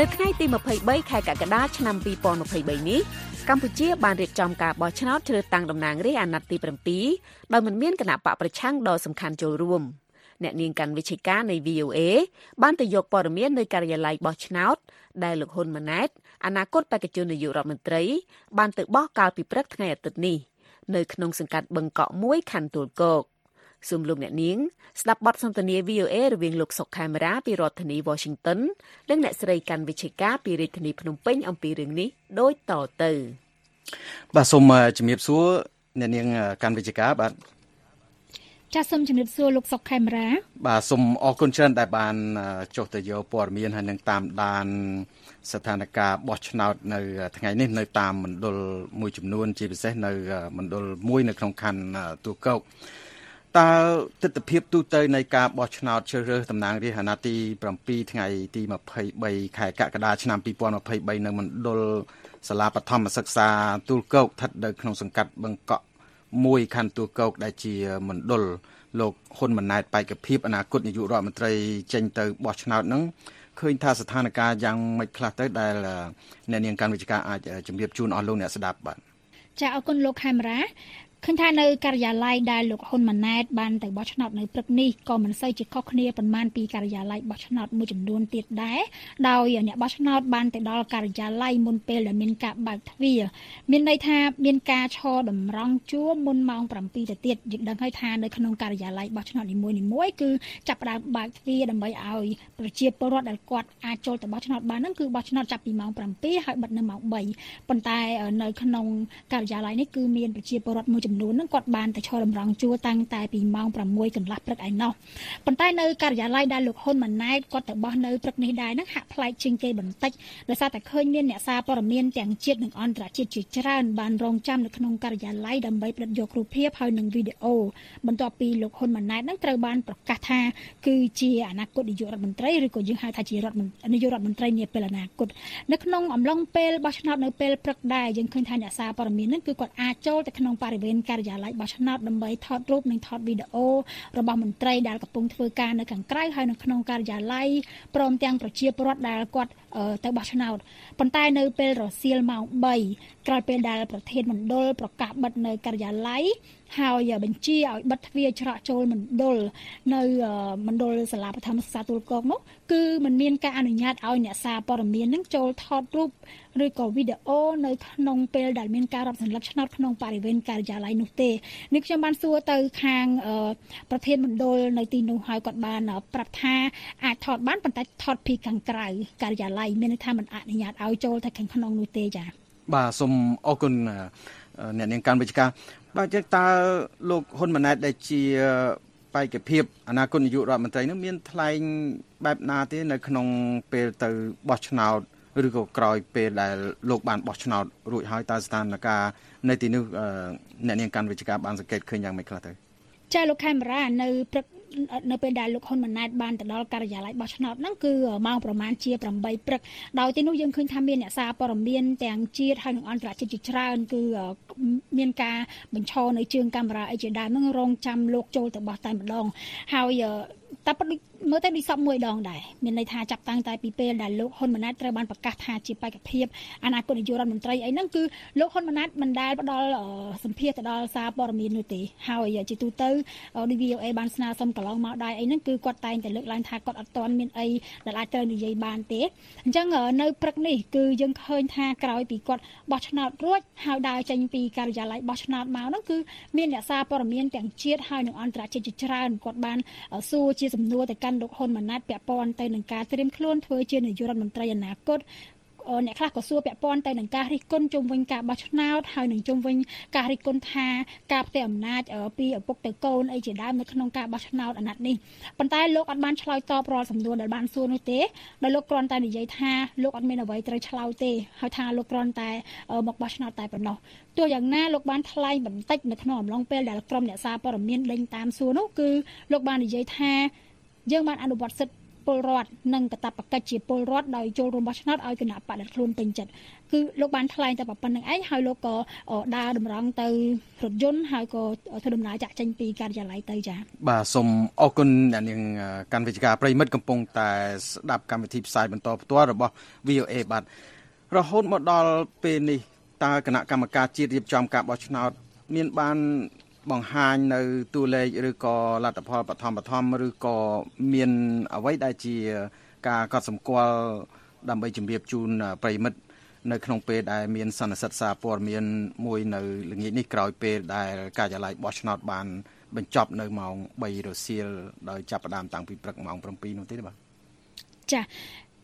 នៅថ្ងៃទី23ខែកក្កដាឆ្នាំ2023នេះកម្ពុជាបានរៀបចំការបោះឆ្នោតជ្រើសតាំងតំណាងរាស្ត្រអាណត្តិទី7ដោយមិនមានគណៈបកប្រឆាំងដ៏សំខាន់ចូលរួមអ្នកនាងកាន់វិជ្ជាការនៃ VOA បានទៅយកព័ត៌មាននៅការិយាល័យបោះឆ្នោត ដែលលោកហ៊ុនម៉ាណែតអនាគតបេក្ខជននាយករដ្ឋមន្ត្រី បានទៅបោះកាលពីព្រឹកថ្ងៃអាទិត្យនេះនៅក្នុងសង្កាត់បឹងកក់មួយខណ្ឌទួលគោក សូមលោកអ្នកនាងស្ដាប់បទសន្ទនា VOA រវាងលោកសុកខេមរាពីរដ្ឋធានី Washington និងអ្នកស្រីកាន់វិជ្ជាការពីរាជធានីភ្នំពេញអំពីរឿងនេះដូចតទៅបាទសូមជំរាបសួរអ្នកនាងកាន់វិជ្ជាការបាទចាសសូមជំរាបសួរលោកសុកខេមរាបាទសូមអរគុណច្រើនដែលបានចុះទៅយកព័ត៌មានហើយនឹងតាមដានស្ថានភាពបោះឆ្នោតនៅថ្ងៃនេះនៅតាមមណ្ឌលមួយចំនួនជាពិសេសនៅមណ្ឌលមួយនៅក្នុងខណ្ឌទូកោក តើទស្សនវិជ្ជាទូទៅនៃការបោះឆ្នោតជ្រើសរើសតំណាងរាស្ត្រអាណត្តិទី7ថ្ងៃទី23ខែកក្កដាឆ្នាំ2023នៅមណ្ឌលសាលាបឋមសិក្សាទូលគោកស្ថិតនៅក្នុងសង្កាត់បឹងកក់មួយខណ្ឌទូលគោកដែលជាមណ្ឌលលោកហ៊ុនម៉ាណែតបេក្ខភាពអនាគតនាយករដ្ឋមន្ត្រីចេញទៅបោះឆ្នោតហ្នឹងឃើញថាស្ថានភាពយ៉ាងម៉េចខ្លះទៅដែលអ្នកនាងកម្មវិជ្ជាអាចជម្រាបជូនអស់លោកអ្នកស្ដាប់បាទចាអរគុណលោកខេមរា ឃើញថានៅការិយាល័យដែលលោកហ៊ុនម៉ាណែតបានទៅបោះឆ្នោតនៅព្រឹកនេះក៏មិនសូវជាខុសគ្នាប៉ុន្មានពីការិយាល័យបោះឆ្នោតមួយចំនួនទៀតដែរដោយអ្នកបោះឆ្នោតបានទៅដល់ការិយាល័យមុនពេលដែលមានការបើកទ្វារមានន័យថាមានការឈរតម្រង់ជួរមុនម៉ោង7ទៅទៀតយើងដឹងហើយថានៅក្នុងការិយាល័យបោះឆ្នោតនីមួយៗគឺចាប់ផ្ដើមបើកទ្វារដើម្បីឲ្យប្រជាពលរដ្ឋដែលគាត់អាចចូលទៅបោះឆ្នោតបានហ្នឹងគឺបោះឆ្នោតចាប់ពីម៉ោង7ហើយបិទនៅម៉ោង3ប៉ុន្តែនៅក្នុងការិយាល័យនេះគឺមានប្រជាពលរដ្ឋមួយចំនួនហ្នឹងគាត់បានទៅឈរតម្រង់ជួរតាំងតែពីម៉ោង6កន្លះព្រឹកឯណោះប៉ុន្តែនៅការិយាល័យដែលលោកហ៊ុនម៉ាណែតគាត់ទៅបោះនៅព្រឹកនេះដែរហ្នឹងហាក់ប្លែកជាងគេបន្តិចដោយសារតែឃើញមានអ្នកសារព័ត៌មានទាំងជាតិនិងអន្តរជាតិជាច្រើនបានរងចាំនៅក្នុងការិយាល័យដើម្បីផ្ដិតយករូបភាពហើយនិងវីដេអូបន្ទាប់ពីលោកហ៊ុនម៉ាណែតហ្នឹងត្រូវបានប្រកាសថាគឺជាអនាគតនាយករដ្ឋមន្ត្រីឬក៏យើងហៅថាជារដ្ឋនាយករដ្ឋមន្ត្រីនាពេលអនាគតនៅក្នុងអំឡុងពេលបោះឆ្នោតនៅពេលព្រឹកដែរយើងឃើញថាអ្នកសារព័ត៌មានហ្នឹងគឺគាត់អាចចូលទៅក្នុងបរិវេណការិយាល័យបោះឆ្នោតដើម្បីថតរូបនិងថតវីដេអូរបស់មន្ត្រីដែលកំពុងធ្វើការនៅខាងក្រៅហើយនៅក្នុងការិយាល័យព្រមទាំងប្រជាពលរដ្ឋដែលគាត់ទៅបោះឆ្នោតប៉ុន្តែនៅពេលរសៀលម៉ោង3ក្រោយពេលដែលប្រធានមណ្ឌលប្រកាសបិទនៅការិយាល័យហើយបញ្ជាឲ្យបិទទ្វារច្រកចូលមណ្ឌលនៅមណ្ឌលសាលាបឋមសិក្សាទូលកកនោះគឺมันមានការអនុញ្ញាតឲ្យអ្នកសារព័ត៌មាននឹងចូលថតរូបឬក៏វីដេអូនៅក្នុងពេលដែលមានការរាប់សន្លឹកឆ្នោតក្នុងបរិវេណការិយាល័យនោះទេនេះខ្ញុំបានសួរទៅខាងប្រធានមណ្ឌលនៅទីនោះហើយគាត់បានប្រាប់ថាអាចថតបានប៉ុន្តែថតពីខាងក្រៅការិយាល័យមានន័យថាมันអនុញ្ញាតឲ្យចូលទៅខាងក្នុងនោះទេចា៎បាទសូមអរគុណអ្នកនាងកាន់វិជ្ជា បាទចឹងតើលោកហ៊ុនម៉ាណែតដែលជាបេក្ខភាពអនាគតនាយករដ្ឋមន្ត្រីនឹងមានថ្លែងបែបណាទេនៅក្នុងពេលទៅបោះឆ្នោតឬក៏ក្រោយពេលដែលលោកបានបោះឆ្នោតរួចហើយតើស្ថានភាពនៅទីនោះអ្នកនាងកាន់វិជ្ជាបានសង្កេតឃើញយ៉ាងម៉េចខ្លះទៅ ចាលោកខេមរានៅព្រឹកនៅពេលដែលលោកហ៊ុនម៉ាណែតបានទៅដល់ការិយាល័យបោះឆ្នោតហ្នឹងគឺម៉ោងប្រមាណជា8ព្រឹកដោយទីនោះយើងឃើញថាមានអ្នកសារព័ត៌មានទាំងជាតិហើយនិងអន្តរជាតិជាច្រើនគឺមានការបញ្ឈរនៅជើងកាមេរ៉ាអីជាដើមហ្នឹងរងចាំលោកចូលទៅបោះតែម្ដងហើយ តែប៉ុតដូចមើលទៅដូចសពមួយដងដែរមានន័យថាចាប់តាំងតែពីពេលដែលលោកហ៊ុនម៉ាណែតត្រូវបានប្រកាសថាជាបេក្ខភាពអនាគតនាយករដ្ឋមន្ត្រីអីហ្នឹងគឺលោកហ៊ុនម៉ាណែតមិនដែលផ្ដល់សម្ភារទៅដល់សារព័ត៌មាននោះទេហើយជាទូទៅដូច VOA បានស្នើសុំកន្លងមកដែរអីហ្នឹងគឺគាត់តែងតែលើកឡើងថាគាត់អត់ទាន់មានអីដែលអាចត្រូវនិយាយបានទេអញ្ចឹងនៅព្រឹកនេះគឺយើងឃើញថាក្រោយពីគាត់បោះឆ្នោតរួចហើយដើរចេញពីការិយាល័យបោះឆ្នោតមកហ្នឹងគឺមានអ្នកសារព័ត៌មានទាំងជាតិហើយនិងអន្តរជាតិជាច្រើនគាត់បានសួរជាសំណួរទៅកាន់លោកហ៊ុនម៉ាណែតពាក់ព័ន្ធទៅនឹងការត្រៀមខ្លួនធ្វើជានាយករដ្ឋមន្ត្រីអនាគតអ្នកខ្លះក៏សួរពាក់ព័ន្ធទៅនឹងការរិះគន់ជុំវិញការបោះឆ្នោតហើយនឹងជុំវិញការរិះគន់ថាការផ្ទេរអំណាចពីឪពុកទៅកូនអីជាដើមនៅក្នុងការបោះឆ្នោតអាណត្តិនេះប៉ុន្តែលោកអត់បានឆ្លើយតបរាល់សំណួរដែលបានសួរនោះទេដោយលោកគ្រាន់តែនិយាយថាលោកអត់មានអ្វីត្រូវឆ្លើយទេហើយថាលោកគ្រាន់តែមកបោះឆ្នោតតែប៉ុណ្ណោះទោះយ៉ាងណាលោកបានថ្លែងបន្តិចនៅក្នុងអំឡុងពេលដែលក្រុមអ្នកសារព័ត៌មានដេញតាមសួរនោះគឺលោកបាននិយាយថា យើងបានអនុវត្តសិទ្ធិពលរដ្ឋនិងកតបកិច្ចជាពលរដ្ឋដោយចូលរួមបោះឆ្នោតឲ្យគណៈបដិខ្លួនពេញចិត្តគឺលោកបានថ្លែងតែប៉ុណ្្នឹងឯងហើយលោកក៏ដើរតម្រង់ទៅរថយន្តហើយក៏ធ្វើដំណើរចាក់ចេញពីការិយាល័យទៅចា៎បាទសូមអរគុណអ្នកនាងកាន់វិជ្ជាប្រិមិត្តកំពុងតែស្ដាប់កម្មវិធីផ្សាយបន្តផ្ទាល់របស់ VOA បាទរហូតមកដល់ពេលនេះតើគណៈកម្មការជាតិរៀបចំការបោះឆ្នោតមានបាន បង្ហាញនៅតួលេខឬក៏លទ្ធផលបឋមបឋមឬក៏មានអ្វីដែលជា ការកត់សម្គាល់ដើម្បីជម្រាបជូនប្រិមិត្តនៅក្នុងពេលដែលមានសន្និសីទសារព័ត៌មានមួយនៅល្ងាចនេះក្រោយពេលដែលការិយាល័យបោះឆ្នោតបាន បញ្ចប់នៅម៉ោង3រសៀលដោយចាប់ផ្ដើមតាំងពីព្រឹកម៉ោង7នោះទេបាទចា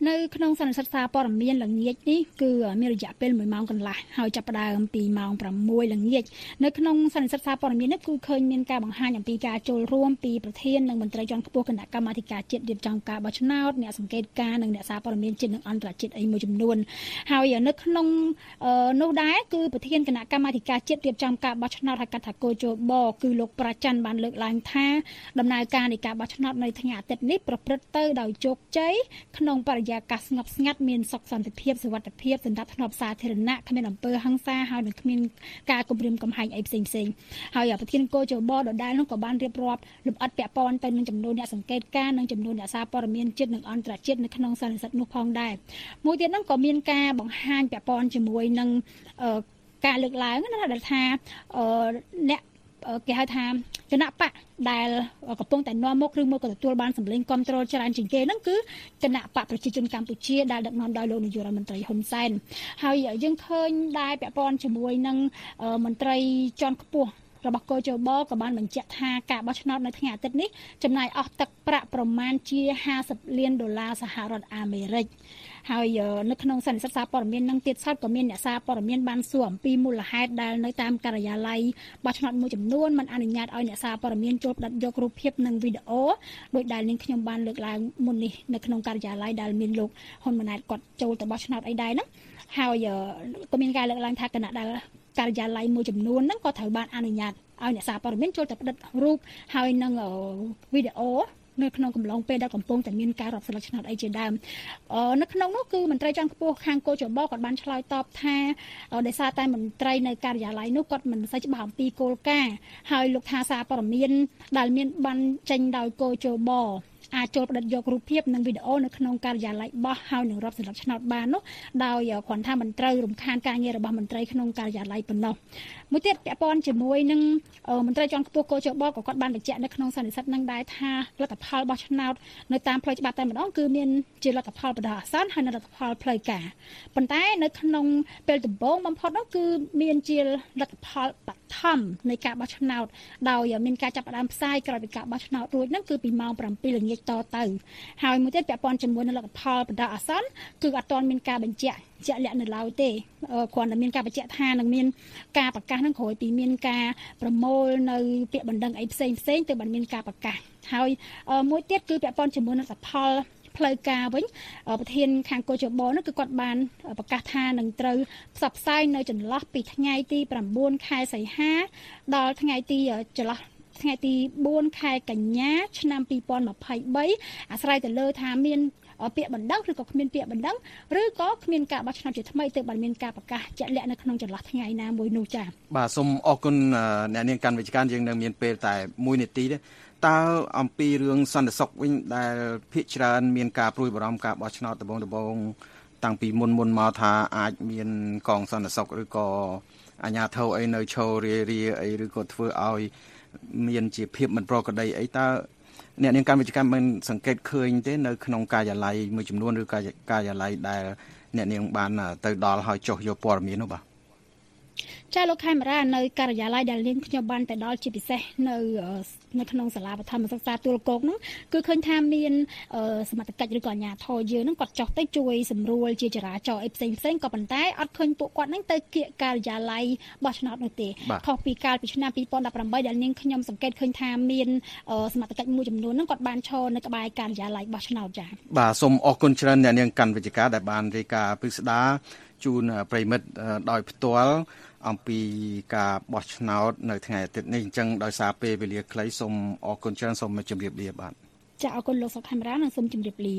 នៅក្នុងសន្និសីទសារព័ត៌មានល្ងាចនេះគឺមានរយៈពេល1ម៉ោងកន្លះហើយចាប់ផ្ដើមពីម៉ោង6ល្ងាចនៅក្នុងសន្និសីទសារព័ត៌មាននេះគឺឃើញមានការបង្ហាញអំពីការចូលរួមពីប្រធាននិងមន្ត្រីជាន់ខ្ពស់គណៈកម្មាធិការជាតិរៀបចំការបោះឆ្នោតអ្នកសង្កេតការណ៍និងអ្នកសារព័ត៌មានជាតិនិងអន្តរជាតិអីមួយចំនួនហើយនៅក្នុងនោះដែរគឺប្រធានគណៈកម្មាធិការជាតិរៀបចំការបោះឆ្នោតហៅកាត់ថាកោជបគឺលោកប្រាច័ន្ទបានលើកឡើងថាដំណើរការនៃការបោះឆ្នោតនៅថ្ងៃអាទិត្យនេះប្រព្រឹត្តទៅដោយជោគជ័យក្នុងបរិយាកាសស្ងប់ស្ងាត់មានសុខសន្តិភាពសុវត្ថិភាពសម្រាប់ធ្នាប់សាធារណៈគ្មានអំពើហិង្សាហើយនឹងគ្មានការគំរាមកំហែងអីផ្សេងផ្សេងហើយប្រធានកោជបដដែលនោះក៏បានរៀបរាប់លម្អិតពាក់ព័ន្ធទៅនឹងចំនួនអ្នកសង្កេតការណ៍និងចំនួនអ្នកសារព័ត៌មានជាតិនិងអន្តរជាតិនៅក្នុងសន្និសីទនោះផងដែរមួយទៀតហ្នឹងក៏មានការបង្ហាញពាក់ព័ន្ធជាមួយនឹងការលើកឡើងណាដែលថាអ្នក គេហៅថាគណៈបកដែលកំពុងតែនាំមុខឬមួយក៏ទទួលបានសម្លេងគ្រប់គ្រងច្រើនជាងគេហ្នឹងគឺគណៈបកប្រជាជនកម្ពុជាដែលដឹកនាំដោយលោកនាយករដ្ឋមន្ត្រីហ៊ុនសែនហើយយើងឃើញដែរពាក់ព័ន្ធជាមួយនឹងមន្ត្រីជាន់ខ្ពស់ របស់កោជបក៏បានបញ្ជាក់ថាការបោះឆ្នោតនៅថ្ងៃអាទិត្យនេះចំណាយអស់ទឹកប្រាក់ប្រមាណជា50លានដុល្លារសហរដ្ឋអាមេរិកហើយនៅក្នុងសន្និសីទសារព័ត៌មាននឹងទៀតសោតក៏មានអ្នកសារព័ត៌មានបានសួរអំពីមូលហេតុដែលនៅតាមការិយាល័យបោះឆ្នោតមួយចំនួនមិនអនុញ្ញាតឲ្យអ្នកសារព័ត៌មានចូលផ្ដិតយករូបភាពនិងវីដេអូដោយដែលនាងខ្ញុំបានលើកឡើងមុននេះនៅក្នុងការិយាល័យដែលមានលោកហ៊ុនម៉ាណែតគាត់ចូលទៅបោះឆ្នោតអីដែរហ្នឹងហើយក៏មានការលើកឡើងថាគណៈដែល ការិយាល័យមួយចំនួនហ្នឹងក៏ត្រូវបានអនុញ្ញាតឲ្យអ្នកសារព័ត៌មានចូលទៅផ្ដិតរូបហើយនឹងវីដេអូនៅក្នុងកំឡុងពេលដែលកំពុងតែមានការរាប់ស្លឹកឆ្នោតអីជាដើមនៅក្នុងនោះគឺមន្ត្រីជាន់ខ្ពស់ខាងកោចបគាត់បានឆ្លើយតបថាដោយសារតែមន្ត្រីនៅការិយាល័យនោះគាត់មិនសូវច្បាស់អំពីគោលការណ៍ហើយលោកថាសារព័ត៌មានដែលមានបានចេញដោយកោចប អាចចូលផ្តិតយករូបភាពនិងវីដេអូនៅក្នុងការិយាល័យបោះហើយនឹងរាប់សន្លឹកឆ្នោតបាននោះដោយគ្រាន់ថាមិនត្រូវរំខានការងាររបស់មន្ត្រីក្នុងការិយាល័យប៉ុណ្ណោះមួយទៀតពាក់ព័ន្ធជាមួយនឹងមន្ត្រីជាន់ខ្ពស់កោជបក៏គាត់បានបញ្ជាក់នៅក្នុងសន្និសីទនឹងដែរថាលទ្ធផលបោះឆ្នោតនៅតាមផ្លូវច្បាប់តែម្ដងគឺមានជាលទ្ធផលបដិអាសន្នហើយនិងលទ្ធផលផ្លូវការប៉ុន្តែនៅក្នុងពេលដំបូងបំផុតនោះគឺមានជាលទ្ធផលបឋមនៃការបោះឆ្នោតដោយមានការចាប់ផ្ដើមផ្សាយក្រោយពីការបោះឆ្នោតរួចហ្នឹងគឺពីម៉ោង7ល្ងាចតទៅហើយមួយទៀតពាក់ព័ន្ធជាមួយនឹងលទ្ធផលបណ្ដោះអាសន្នគឺអត់ទាន់មានការបញ្ជាក់ជាក់លាក់នៅឡើយទេគ្រាន់តែមានការបញ្ជាក់ថានឹងមានការប្រកាសនឹងក្រោយពីមានការប្រមូលនៅពាក្យបណ្ដឹងអីផ្សេងផ្សេងទៅបានមានការប្រកាសហើយមួយទៀតគឺពាក់ព័ន្ធជាមួយនឹងសផលផ្លូវការវិញប្រធានខាងកោជបនោះគឺគាត់បានប្រកាសថានឹងត្រូវផ្សព្វផ្សាយនៅចន្លោះពីថ្ងៃទី9ខែសីហាដល់ថ្ងៃទីចន្លោះ ថ្ងៃទី4ខែកញ្ញា ឆ្នាំ2023អាស្រ័យទៅលើថាមានពាក្យបណ្ដឹងឬក៏គ្មានពាក្យបណ្ដឹងឬក៏គ្មានការបោះឆ្នោតជាថ្មីទើបបានមានការប្រកាសជាក់លាក់នៅក្នុងចន្លោះថ្ងៃណាមួយនោះចា៎បាទសូមអរគុណអ្នកនាងកាន់វិជ្ជាយើងនៅមានពេលតែ1នាទីទេតើអំពីរឿងសន្តិសុខវិញដែលភាគច្រើនមានការព្រួយបារម្ភការបោះឆ្នោតដំបងដំបងតាំងពីមុនមុនមកថាអាចមានកងសន្តិសុខឬក៏អាជ្ញាធរអីនៅឈររារាអីឬក៏ធ្វើឲ្យ មានជាភាពមិនប្រក្រតីអីតើអ្នកនាងកម្មវិជ្ជកម្មមិនសង្កេតឃើញទេនៅក្នុងការិយាល័យមួយចំនួនឬការិយាល័យដែលអ្នកនាងបានទៅដល់ហើយចុះយកព័ត៌មាននោះបាទ ចាលោកខេមរានៅការិយាល័យដែលនាងខ្ញុំបានទៅដល់ជាពិសេសនៅនៅក្នុងសាលាបឋមសិក្សាទួលគោកហ្នឹងគឺឃើញថាមានសមត្ថកិច្ចឬក៏អាជ្ញាធរយើងហ្នឹងគាត់ចុះទៅជួយសម្រួលជាចរាចរណ៍អីផ្សេងផ្សេងក៏ប៉ុន្តែអត់ឃើញពួកគាត់ហ្នឹងទៅគៀកការិយាល័យបោះឆ្នោតនោះទេខុសពីកាលពីឆ្នាំ2018ដែលនាងខ្ញុំសង្កេតឃើញថាមានសមត្ថកិច្ចមួយចំនួនហ្នឹងគាត់បានឈរនៅក្បែរការិយាល័យបោះឆ្នោតចា៎បាទសូមអរគុណច្រើនអ្នកនាងកាន់វិជ្ជការដែលបានរាយការណ៍ពិស្ដារជូនប្រិមិត្តដោយផ្ទាល់ អំពីការបោះឆ្នោតនៅថ្ងៃអាទិត្យនេះអញ្ចឹងដោយសារពេលវេលាខ្លីសូមអរគុណច្រើនសូមជម្រាបលាបាទចាអរគុណលោកសុខខេមរានិងសូមជម្រាបលា